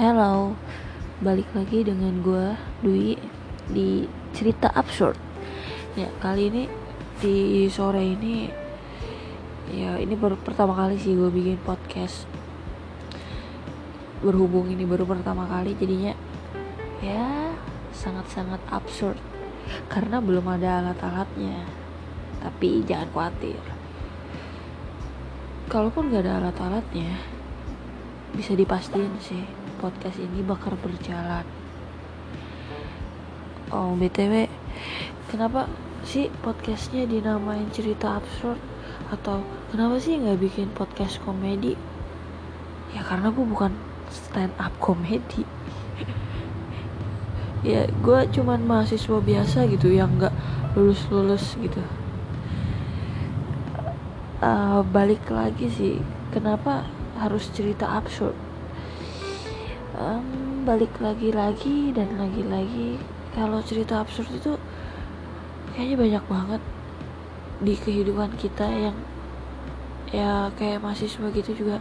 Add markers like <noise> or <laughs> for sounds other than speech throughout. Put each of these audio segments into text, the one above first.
Hello, balik lagi dengan gue Dwi di cerita absurd. Ya kali ini di sore ini ya ini baru pertama kali sih gue bikin podcast. Berhubung ini baru pertama kali jadinya ya sangat-sangat absurd karena belum ada alat-alatnya. Tapi jangan khawatir. Kalaupun gak ada alat-alatnya, bisa dipastiin sih podcast ini bakal berjalan. Oh btw kenapa sih podcastnya dinamain cerita absurd? Atau kenapa sih nggak bikin podcast komedi? Ya karena gue bukan stand up komedi. <laughs> Ya gue cuman mahasiswa biasa gitu yang nggak lulus lulus gitu. Uh, balik lagi sih kenapa harus cerita absurd um, balik lagi-lagi dan lagi-lagi kalau cerita absurd itu kayaknya banyak banget di kehidupan kita yang ya kayak mahasiswa gitu juga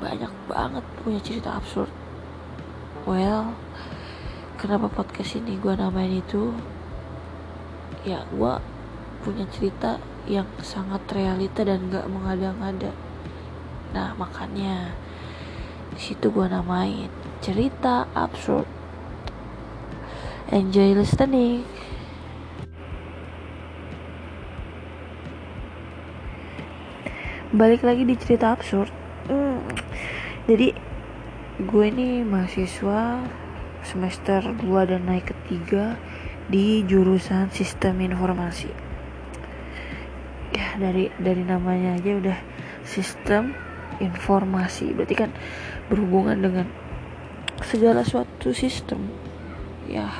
banyak banget punya cerita absurd. Well kenapa podcast ini gue namain itu? Ya gue punya cerita yang sangat realita dan gak mengada-ngada. Nah makanya di situ gue namain cerita absurd. Enjoy listening. Balik lagi di cerita absurd. Hmm. jadi gue ini mahasiswa semester 2 dan naik ketiga di jurusan sistem informasi. Ya dari dari namanya aja udah sistem informasi. Berarti kan berhubungan dengan segala suatu sistem. Ya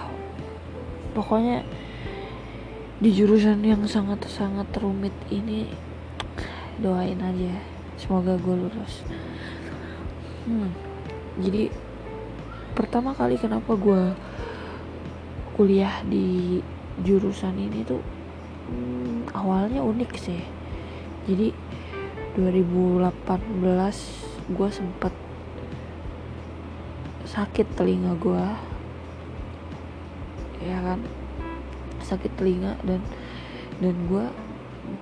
pokoknya di jurusan yang sangat-sangat rumit ini doain aja. Semoga gue lulus. Hmm, jadi pertama kali kenapa gue kuliah di jurusan ini tuh hmm, awalnya unik sih. Jadi 2018 gue sempet sakit telinga gue ya kan? Sakit telinga dan dan gue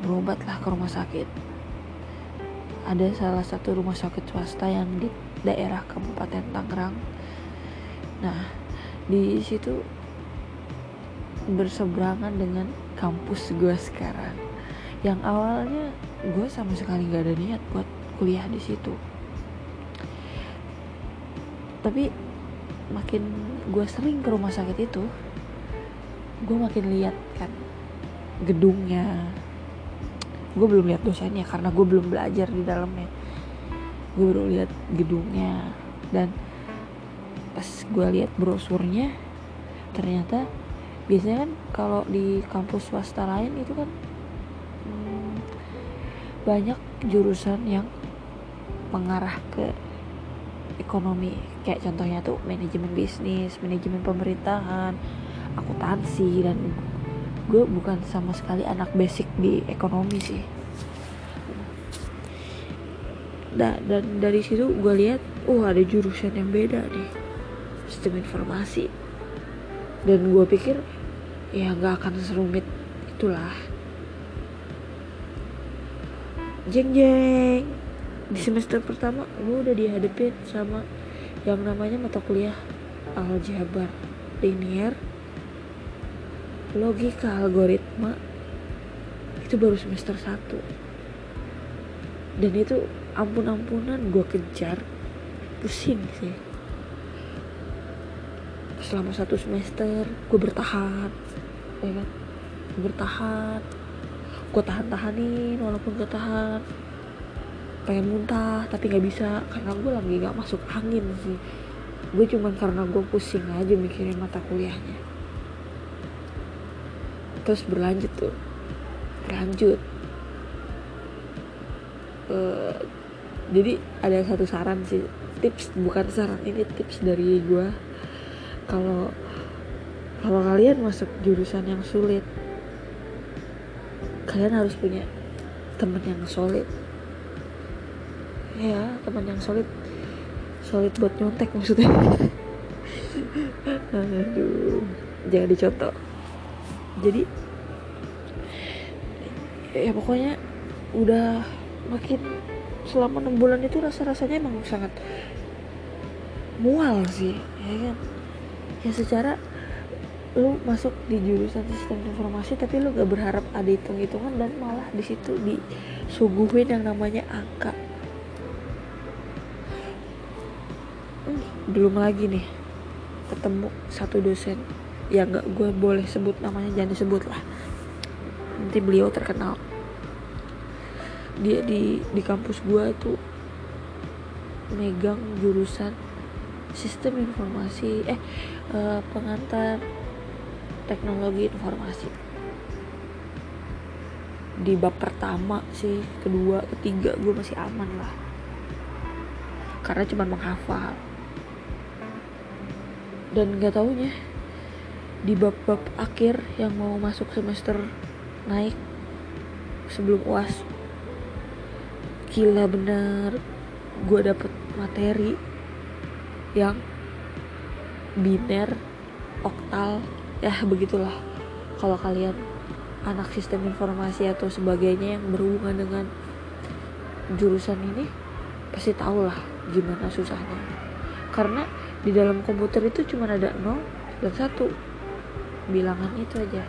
berobat lah ke rumah sakit. Ada salah satu rumah sakit swasta yang di daerah Kabupaten Tangerang. Nah di situ berseberangan dengan kampus gue sekarang. Yang awalnya gue sama sekali gak ada niat buat kuliah di situ. Tapi makin gue sering ke rumah sakit itu gue makin lihat kan gedungnya. Gue belum lihat dosennya karena gue belum belajar di dalamnya. Gue baru lihat gedungnya dan pas gue lihat brosurnya ternyata biasanya kan kalau di kampus swasta lain itu kan banyak jurusan yang mengarah ke ekonomi. Kayak contohnya tuh manajemen bisnis manajemen pemerintahan akuntansi dan gue bukan sama sekali anak basic di ekonomi sih. Da dan dari situ gue lihat oh ada jurusan yang beda nih sistem informasi. Dan gue pikir ya nggak akan serumit itulah. Jeng jeng di semester pertama gue udah dihadapin sama yang namanya mata kuliah aljabar linear logika algoritma. Itu baru semester 1 dan itu ampun-ampunan gue kejar. Pusing sih. Selama satu semester gue bertahan ya kan? Bertahan. Gue tahan-tahanin walaupun gue tahan pengen muntah tapi nggak bisa. Karena gue lagi nggak masuk angin sih. Gue cuman karena gue pusing aja mikirin mata kuliahnya. Terus berlanjut tuh. Berlanjut. Uh, jadi ada satu saran sih. Tips bukan saran ini tips dari gue kalau kalau kalian masuk jurusan yang sulit kalian harus punya teman yang solid ya teman yang solid. Solid buat nyontek maksudnya. <laughs> Aduh jangan dicontoh. Jadi ya pokoknya udah makin selama enam bulan itu rasa rasanya emang sangat mual sih ya kan? Ya secara lu masuk di jurusan sistem informasi tapi lu gak berharap ada hitung-hitungan dan malah di situ disuguhin yang namanya angka belum lagi nih ketemu satu dosen. Yang gak gue boleh sebut namanya jangan disebut lah. Nanti beliau terkenal. Dia di di kampus gue tuh megang jurusan sistem informasi eh uh, pengantar teknologi informasi. Di bab pertama sih kedua ketiga gue masih aman lah. Karena cuma menghafal dan gak taunya di bab-bab akhir yang mau masuk semester naik sebelum uas gila bener gue dapet materi yang biner oktal ya begitulah. Kalau kalian anak sistem informasi atau sebagainya yang berhubungan dengan jurusan ini pasti tahu lah gimana susahnya. Karena di dalam komputer itu cuma ada 0 dan 1 bilangan itu aja